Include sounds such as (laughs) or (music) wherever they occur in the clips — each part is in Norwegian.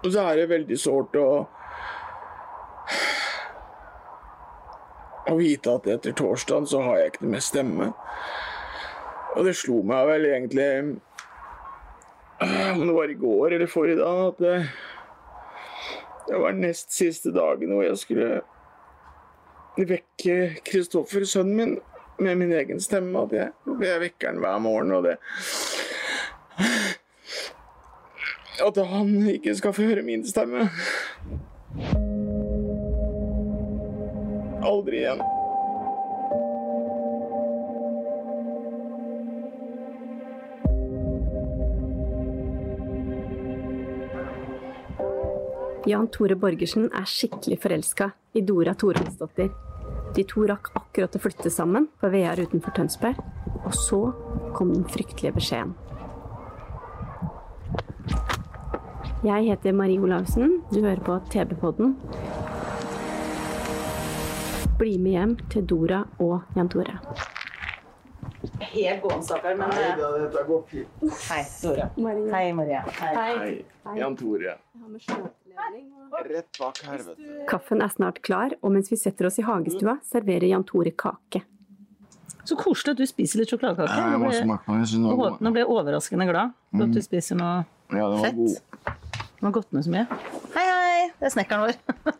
Og så er det veldig sårt å Å vite at etter torsdagen så har jeg ikke noe mer stemme. Og det slo meg vel egentlig Om det var i går eller forrige dag, at det, det var nest siste dagen hvor jeg skulle vekke Kristoffer, sønnen min, med min egen stemme. At jeg, jeg vekker han hver morgen, og det At han ikke skal få høre min stemme. Aldri igjen. Jan Tore Borgersen er skikkelig forelska i Dora Thorvaldsdottir. De to rakk akkurat å flytte sammen på Vear utenfor Tønsberg, og så kom den fryktelige beskjeden. Jeg heter Marie Olavsen, du hører på TV-podden. Bli med hjem til Dora og Jan Tore. Helt gåen, stakkar. Men Nei da, dette går fint. Hei, Dora. Hei, Maria. Hei. Hei, Jan Tore. Rett bak her, vet du. Kaffen er snart klar, og mens vi setter oss i hagestua, serverer Jan Tore kake. Så koselig at du spiser litt sjokoladekake. Nå ble-. Jeg overraskende glad for at du spiser noe Ja, det var fett. god. Den har gått ned så mye. Hei, hei! Det er snekkeren vår.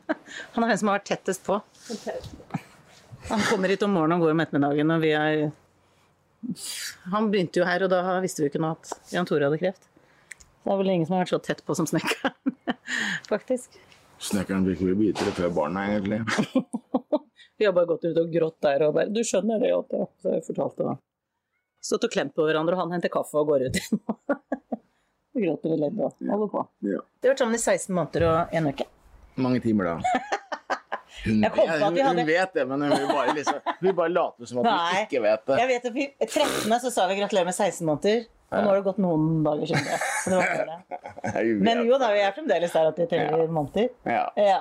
(laughs) Han er den som har vært tettest på. Han kommer hit om morgenen og går om ettermiddagen, og vi er Han begynte jo her, og da visste vi ikke noe at Jan Tore hadde kreft. Det er vel ingen som har vært så tett på som snekkeren, (laughs) faktisk. Snekkeren fikk bite det før barna, egentlig. (laughs) Vi har bare gått ut og grått der og bare Du skjønner det, ja. Så jeg fortalt det. Stått og klemt på hverandre, og han henter kaffe og går ut igjen. Vi gråter vel litt og holder på. Ja. Du har vært sammen i 16 måneder og en uke. Mange timer, da. (laughs) Hun, Jeg jeg, hun, hadde- hun vet det, men hun vil bare, liksom, hun bare late som at hun Nei. ikke vet det. Jeg vet at vi 13. så sa vi gratulerer med 16 måneder, og nå har det gått noen dager siden det. Så det var det. (laughs) Men jo da, vi er fremdeles der at vi teller måneder. Ja. Ja,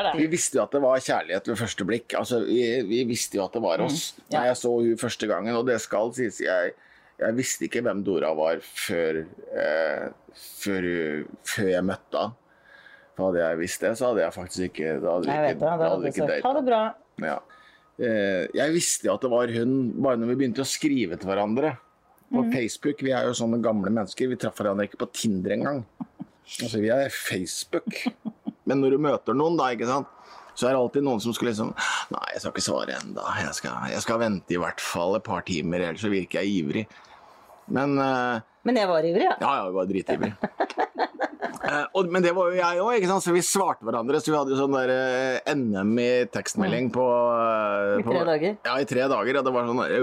er Vi visste jo at det var kjærlighet ved første blikk. Altså, vi, vi visste jo at det var oss. Mm, ja. Da jeg så hun første gangen, og det skal sies, jeg, jeg visste ikke hvem Dora var før, eh, før, før jeg møtte henne. For hadde jeg visst det, så hadde jeg faktisk ikke Da hadde Jeg ikke, det. da hadde ikke ha det bra. Ja. Eh, jeg visste jo at det var hun bare når vi begynte å skrive til hverandre på Mm. Facebook. Vi er jo sånne gamle mennesker. Vi traff hverandre ikke på Tinder engang. Altså, vi er Facebook. Men når du møter noen, da, ikke sant, så er det alltid noen som skulle liksom Nei, jeg skal ikke svare ennå. Jeg, jeg skal vente i hvert fall et par timer, ellers så virker jeg ivrig. Men uh, Men jeg var ivrig, ja. ja, ja, jeg var dritivrig. uh, (laughs) og, men det var jo jeg òg, så vi svarte hverandre. Så vi hadde jo sånn der uh, NM i tekstmelding på, eh, I tre på dager. Ja, i tre dager. Og det var sånn der,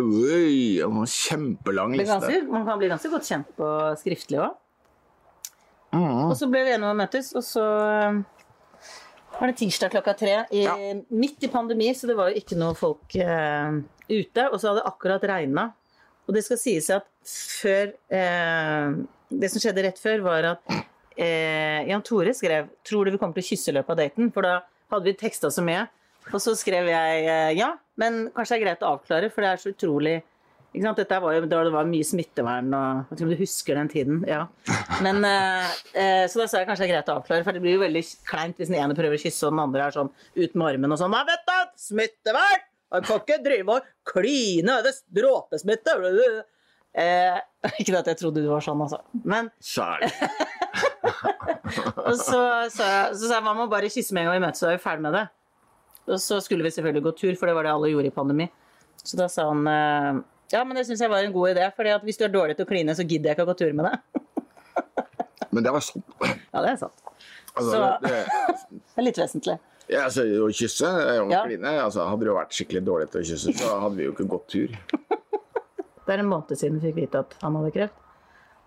sånn kjempelang liste. ganske, man kan bli ganske godt kjent på skriftlig òg. Mm. Og så ble vi enige om å møtes, og så eh, var det tirsdag klokka tre. I, Midt i pandemi, så det var jo ikke noe folk eh, ute. Og så hadde det akkurat regna. Og det skal sies at før eh, Det som skjedde rett før, var at eh, Jan Tore skrev 'Tror du vi kommer til å kysse i løpet av daten?' For da hadde vi teksta så mye. Og så skrev jeg eh, ja, men kanskje det er greit å avklare, for det er så utrolig? Dette var jo da det var mye smittevern og Jeg vet ikke om du husker den tiden? Ja. (laughs) Men, eh, eh, så da sa jeg kanskje det er greit å avklare, for det blir jo veldig kleint hvis den ene prøver å kysse, og den andre er sånn ut med armen og sånn Nei, vet du! Smittevern! Man kan ikke drive og kline! Det er dråpesmitte! (laughs) Eh, ikke at jeg trodde du var sånn, altså. Men Sjæl. (laughs) og så sa jeg, så man må bare kysse med en gang vi møtes, så er vi ferdig med det. Og så skulle vi selvfølgelig gå tur, for det var det alle gjorde i pandemi. Så da sa han eh, ja, men det syns jeg var en god idé, for hvis du er dårlig til å kline, så gidder jeg ikke å gå tur med deg. Men det var sant. (laughs) Ja, det er sant. Altså, Så- det, Det er litt vesentlig. ja, altså, å kysse og Ja. kline altså, Hadde du vært skikkelig dårlig til å kysse, så hadde vi jo ikke gått tur. (laughs) Det er en måned siden vi fikk vite at han hadde kreft.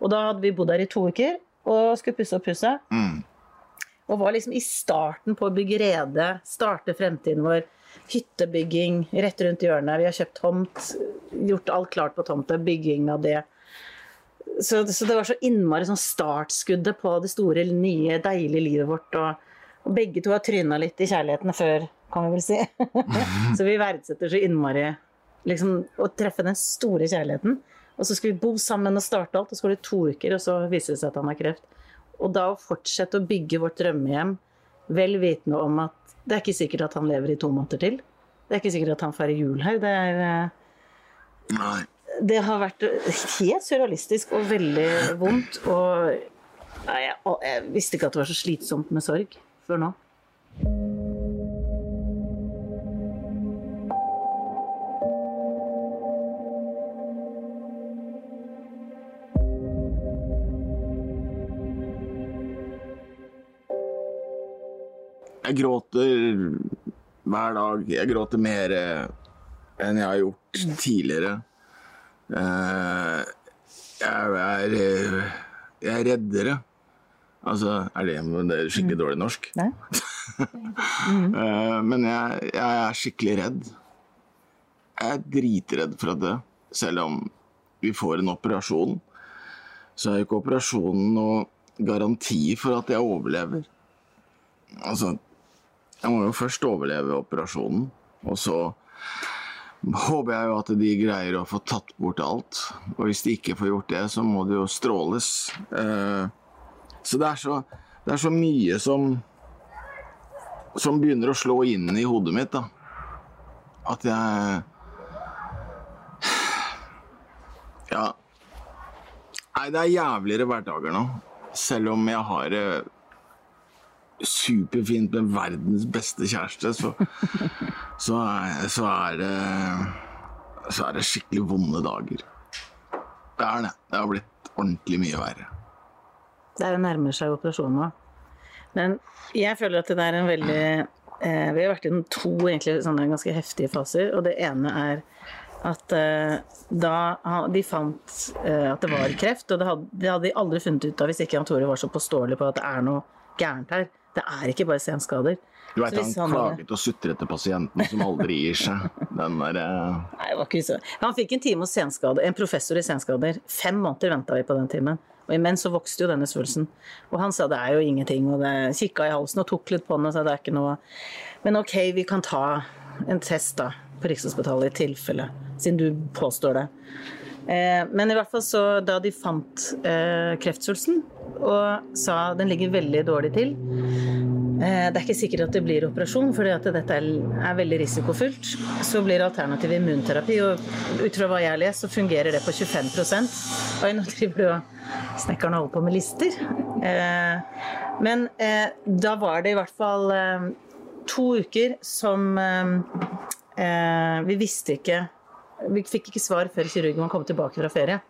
Og da hadde vi bodd her i to uker og skulle pusse opp huset. Mm. Og var liksom i starten på å bygge rede, starte fremtiden vår. Hyttebygging rett rundt hjørnet. Vi har kjøpt tomt, gjort alt klart på tomta, bygging av det. Så, så det var så innmari sånn startskuddet på det store, nye, deilige livet vårt. Og, og begge to har tryna litt i kjærligheten før, kan vi vel si. (laughs) så vi verdsetter så innmari liksom, å treffe den store kjærligheten. Og så skal vi bo sammen og starte alt, og så går det to uker, og så viser det seg at han har kreft. Og da å fortsette å bygge vårt drømmehjem, vel vitende om at det er ikke sikkert at han lever i to måneder til. Det er ikke sikkert at han feirer jul her. Det, er, eh, Nei. det har vært helt surrealistisk og veldig vondt. Og nei, jeg, og jeg visste ikke at det var så slitsomt med sorg før nå. Jeg gråter hver dag. Jeg gråter mer enn jeg har gjort tidligere. Eh, Jeg er, eh, jeg er reddere. Altså, er det, det er skikkelig dårlig norsk? Nei? (laughs) Eh, Men jeg, jeg er skikkelig redd. Jeg er dritredd for å dø. Selv om vi får en operasjon, så er ikke operasjonen noe garanti for at jeg overlever. Altså, jeg må jo først overleve operasjonen, og så håper jeg jo at de greier å få tatt bort alt. Og hvis de ikke får gjort det, så må det jo stråles. Eh, Så det er så, det er så mye som som begynner å slå inn i hodet mitt, da. At jeg Ja. Nei, det er jævligere hverdager nå. Selv om jeg har det superfint med verdens beste kjæreste, så, (laughs) så, er, så er det Så er det skikkelig vonde dager. Det er det. Det har blitt ordentlig mye verre. Det er nærmer seg operasjonen nå. Men jeg føler at det er en veldig eh, Vi har vært i to egentlig sånne ganske heftige faser. Og det ene er at eh, da de fant eh, at det var kreft, og det hadde, det hadde de aldri funnet ut av hvis ikke Jan Tore var så påståelig på at det er noe gærent her. Det er ikke bare senskader. Du Så han han klaget og sutret til pasienten som aldri gir seg. Den der, eh, Nei, det var ikke så. Han fikk en time hos senskade, en professor i senskader. Fem måneder venta vi på den timen. Og imens så vokste jo denne svulsten. Og han sa det er jo ingenting, og det kikka i halsen og tok litt på den og sa det er ikke noe Men ok, vi kan ta en test da på Rikshospitalet i tilfelle, siden du påstår det. Eh, men i hvert fall så da de fant eh, kreftsvulsten og sa den ligger veldig dårlig til Eh, Det er ikke sikkert at det blir operasjon, fordi at dette er veldig risikofullt. Så blir alternativet immunterapi, og ut fra hva jeg har lest, så fungerer det på 25 Oi, nå driver du og snekkeren holder på med lister. Eh, Men eh, da var det i hvert fall to uker som Vi visste ikke Vi fikk ikke svar før kirurgen kom tilbake fra ferie.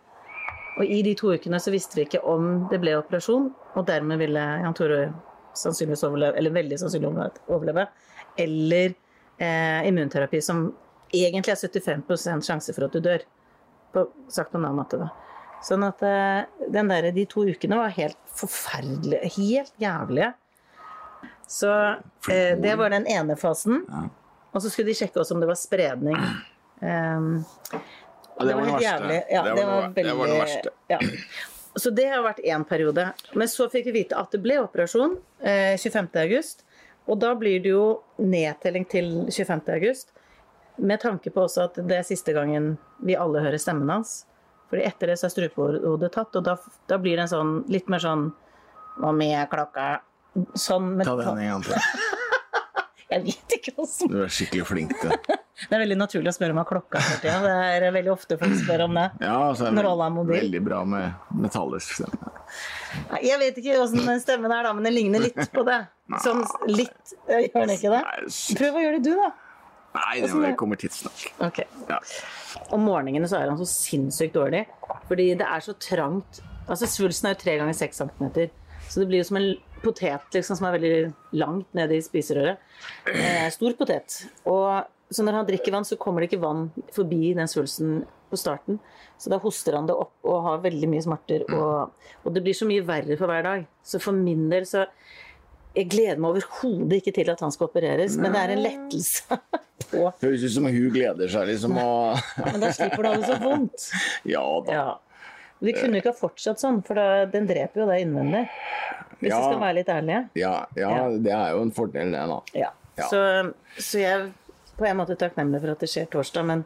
Og i de to ukene så visste vi ikke om det ble operasjon, og dermed ville Jan Tore sannsynligvis overleve, eller veldig sannsynlig overleve, eller eh, immunterapi, som egentlig er 75% sjanse for at du dør. På, sagt på en annen måte, da. Sånn at eh, den der, de to ukene var helt forferdelige, helt jævlige. Så eh, det var den ene fasen. Og så skulle de sjekke også om det var spredning. Um, Ja, det var det verste. Ja, Det var det det var det var det verste. Ja. Så det har vært én periode. Men så fikk vi vite at det ble operasjon eh, 25. august. Og da blir det jo nedtelling til 25. august. Med tanke på også at det er siste gangen vi alle hører stemmen hans. Fordi etter det så er strupehodet tatt, og da, da blir det en sånn litt mer sånn Hva med klokka? Sånn med ta den en gang til. (laughs) Jeg vet ikke som Du er skikkelig flink til det. Det er veldig naturlig å spørre om hva klokka er for tida. Det er veldig ofte folk spør om det. Ja, altså, Når alle er mobil. Veldig bra med metallisk stemme. Jeg vet ikke åssen den stemmen er, da, men den ligner litt på det. Sånn litt. Gjør den ikke det? Prøv å gjøre det, du, da. Nei, det er- kommer tidsnok. Okay. Ja. Om morgenene så er han så sinnssykt dårlig, fordi det er så trangt. Altså Svulsten er jo tre ganger seks centimeter, så det blir jo som en potet liksom, som er veldig langt nede i spiserøret. Eh, stor potet. Og så når han drikker vann, så kommer det ikke vann forbi den svulsten på starten. Så da hoster han det opp og har veldig mye smerter. Og, og det blir så mye verre for hver dag. Så for min del så jeg gleder meg overhodet ikke til at han skal opereres, men det er en lettelse (laughs) på Høres ut som hun gleder seg liksom og (laughs) Men da slipper du ha det så vondt. (laughs) Ja da. Ja. Vi kunne ikke ha fortsatt sånn, for da, den dreper jo deg innvendig. Hvis Ja. vi skal være litt ærlige. Ja, ja, det er jo en fordel, det, da. Ja. Så, så jeg på en måte takknemlig for at det skjer torsdag, men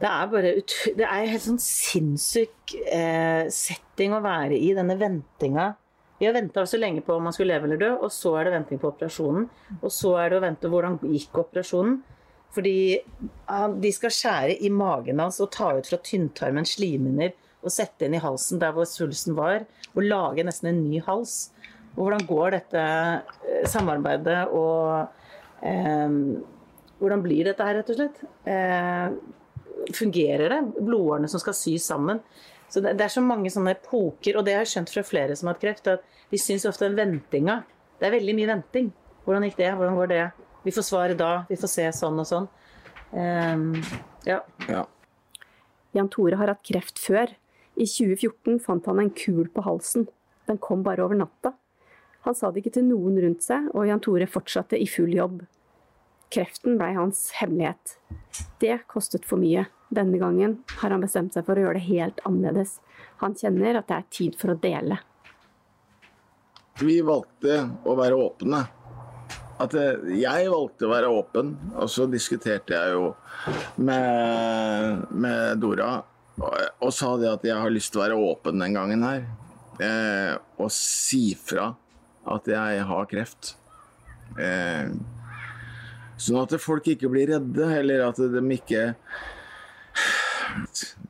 det er bare Det er helt sånn sinnssyk eh, setting å være i, denne ventinga. Vi har venta så lenge på om man skulle leve eller dø, og så er det venting på operasjonen. Og så er det å vente hvordan gikk operasjonen. Fordi han, de skal skjære i magen hans og ta ut fra tynntarmen slimhinner og sette inn i halsen der hvor svulsten var, og lage nesten en ny hals. Og hvordan går dette eh, samarbeidet og eh, Hvordan blir dette her, rett og slett? Eh, fungerer det? Blodårene som skal sys sammen. Så det, det er så mange sånne epoker, og det har jeg skjønt fra flere som har hatt kreft, at de syns ofte den ventinga Det er veldig mye venting. Hvordan gikk det? Hvordan går det? Vi får svaret da. Vi får se sånn og sånn. Eh, ja. Ja. Jan Tore har hatt kreft før. I 2014 fant han en kul på halsen. Den kom bare over natta. Han sa det ikke til noen rundt seg, og Jan Tore fortsatte i full jobb. Kreften blei hans hemmelighet. Det kostet for mye. Denne gangen har han bestemt seg for å gjøre det helt annerledes. Han kjenner at det er tid for å dele. Vi valgte å være åpne. At eh, jeg valgte å være åpen, og så diskuterte jeg jo med, med Dora og, og sa det at jeg har lyst til å være åpen den gangen her. Eh, og si fra at jeg har kreft. Eh, sånn at folk ikke blir redde, eller at de ikke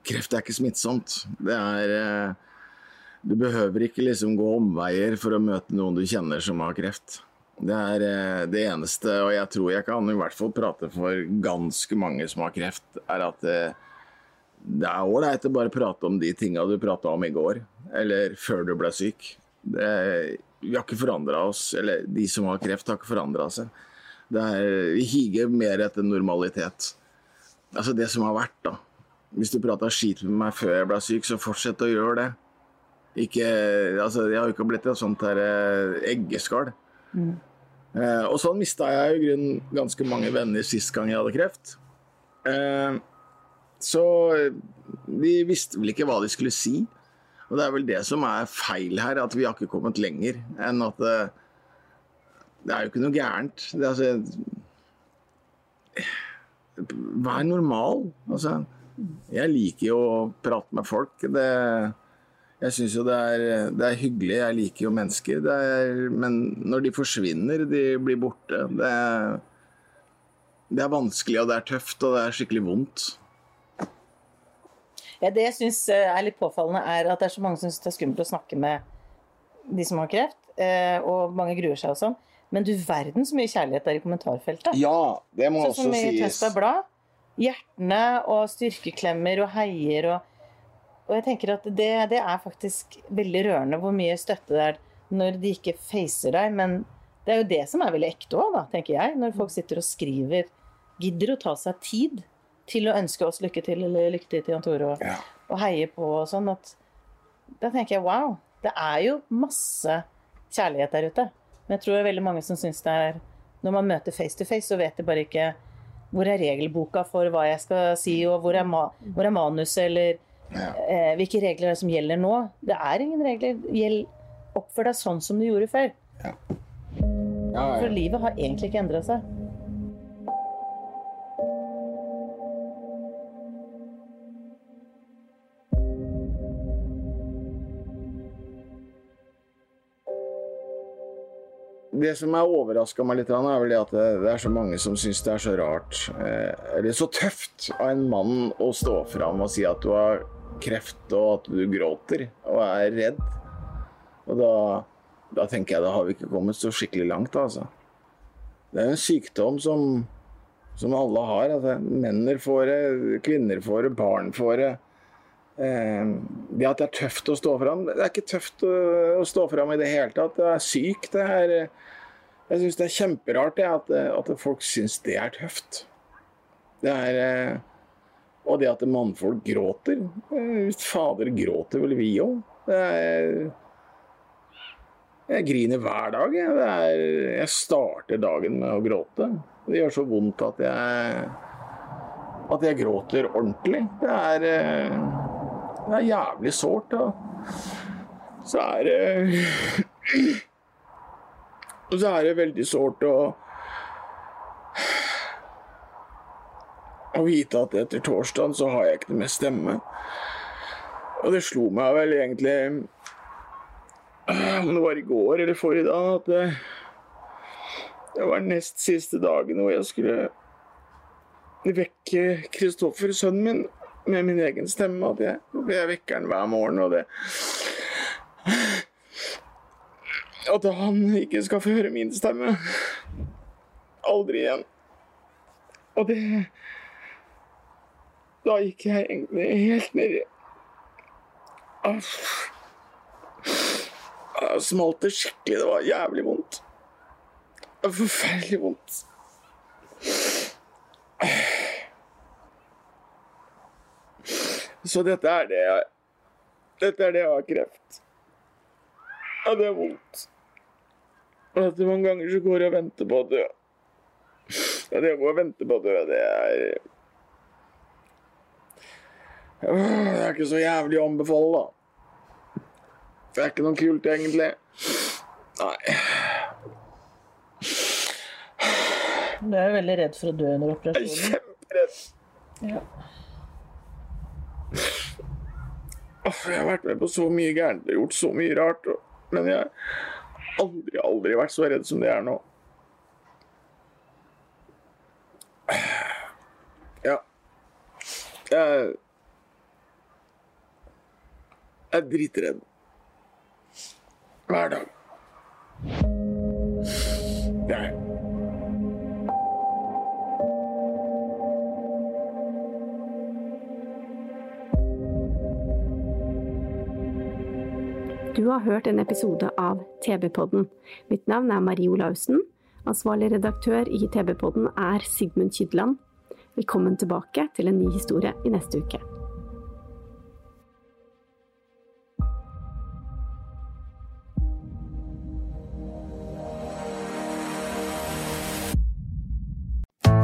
Kreft er ikke smittsomt. Det er eh, Du behøver ikke liksom gå omveier for å møte noen du kjenner som har kreft. Det er eh, det eneste, og jeg tror jeg kan i hvert fall prate for ganske mange som har kreft, er at eh, det er ålreit å bare prate om de tinga du prata om i går, eller før du ble syk. Det, vi har ikke forandra oss, eller de som har kreft, har ikke forandra seg. Det er, vi higer mer etter normalitet. Altså det som har vært, da. Hvis du prata skit med meg før jeg ble syk, så fortsett å gjøre det. Ikke, altså, jeg har jo ikke blitt et sånt her eh, eggeskall. Eh, og sånn mista jeg i grunnen ganske mange venner sist gang jeg hadde kreft. Eh, så de visste vel ikke hva de skulle si. Og det er vel det som er feil her, at vi har ikke kommet lenger enn at eh, Det er jo ikke noe gærent. Det, er altså, Vær normal. Altså, jeg liker jo å prate med folk. Det, jeg syns jo det er, det er hyggelig. Jeg liker jo mennesker. Er, men når de forsvinner, de blir borte det, det er vanskelig, og det er tøft, og det er skikkelig vondt. Ja, det jeg syns er litt påfallende, er at det er så mange som syns det er skummelt å snakke med de som har kreft, eh, og mange gruer seg og sånn. Men du verden så mye kjærlighet der i kommentarfeltet. Ja, det må Sånn også som i sies. Tønsberg Blad. Hjertene og styrkeklemmer og heier og Og jeg tenker at det, det er faktisk veldig rørende hvor mye støtte det er når de ikke facer deg, men det er jo det som er veldig ekte òg, tenker jeg. Når folk sitter og skriver, gidder å ta seg tid til å ønske oss lykke til, eller lykke til til Jan Tore, og, Ja. og heie på og sånn, at da tenker jeg wow, det er jo masse kjærlighet der ute. Men jeg tror det er veldig mange som syns det er Når man møter face to face, så vet de bare ikke hvor er regelboka for hva jeg skal si, og hvor er, ma hvor er manuset, eller eh, hvilke regler er det som gjelder nå? Det er ingen regler. Gjeld, oppfør deg sånn som du gjorde før. Ja, For ja. livet har egentlig ikke endra seg. Det som har overraska meg litt, er vel det at det er så mange som syns det er så rart, eh, eller så tøft av en mann å stå fram og si at du har kreft og at du gråter og er redd. Og da, da tenker jeg da har vi ikke kommet så skikkelig langt, altså. Det er en sykdom som, som alle har. Altså, menner får det, kvinner får det, barn får det. Eh, det at det er tøft å stå fram Det er ikke tøft å, stå fram i det hele tatt. Det er sykt. Det er, jeg syns det er kjemperart det, at, at folk syns det er tøft. Det er eh, Og det at mannfolk gråter. Hvis Fader, gråter vel vi òg? Jeg griner hver dag. Jeg, er, jeg starter dagen med å gråte. Det gjør så vondt at jeg at jeg gråter ordentlig. Det er, eh, det er jævlig sårt. Og så er det Og så er det veldig sårt å å vite at etter torsdagen så har jeg ikke noe mer stemme. Og det slo meg vel egentlig om det var i går eller forrige dag, at det, det var nest siste dagen hvor jeg skulle vekke Kristoffer, sønnen min, med min egen stemme. At jeg, jeg vekker han hver morgen, og det At han ikke skal få høre min stemme. Aldri igjen. Og det Da gikk jeg egentlig helt ned i Jeg smalt det skikkelig. Det var jævlig vondt. Forferdelig vondt. Så dette er det jeg Dette er det jeg har kreft. Og det er vondt. Og at mange ganger så går jeg og venter på å dø. Ja, det å gå og vente på å dø, det er Det er ikke så jævlig å anbefale, da. Det er ikke noe kult, egentlig. Nei. Du er jo veldig redd for å dø under operasjonen. Jeg er kjemperedd. Ja. Jeg har vært med på så mye gærent og gjort så mye rart, men jeg har aldri, aldri vært så redd som det er nå. Ja. Jeg Jeg er dritredd. Hver dag. Jeg. Har hørt en episode av TV-podden. Mitt navn er Marie Olaussen. Ansvarlig redaktør i TV-podden er Sigmund Kydland. Velkommen tilbake til en ny historie i neste uke.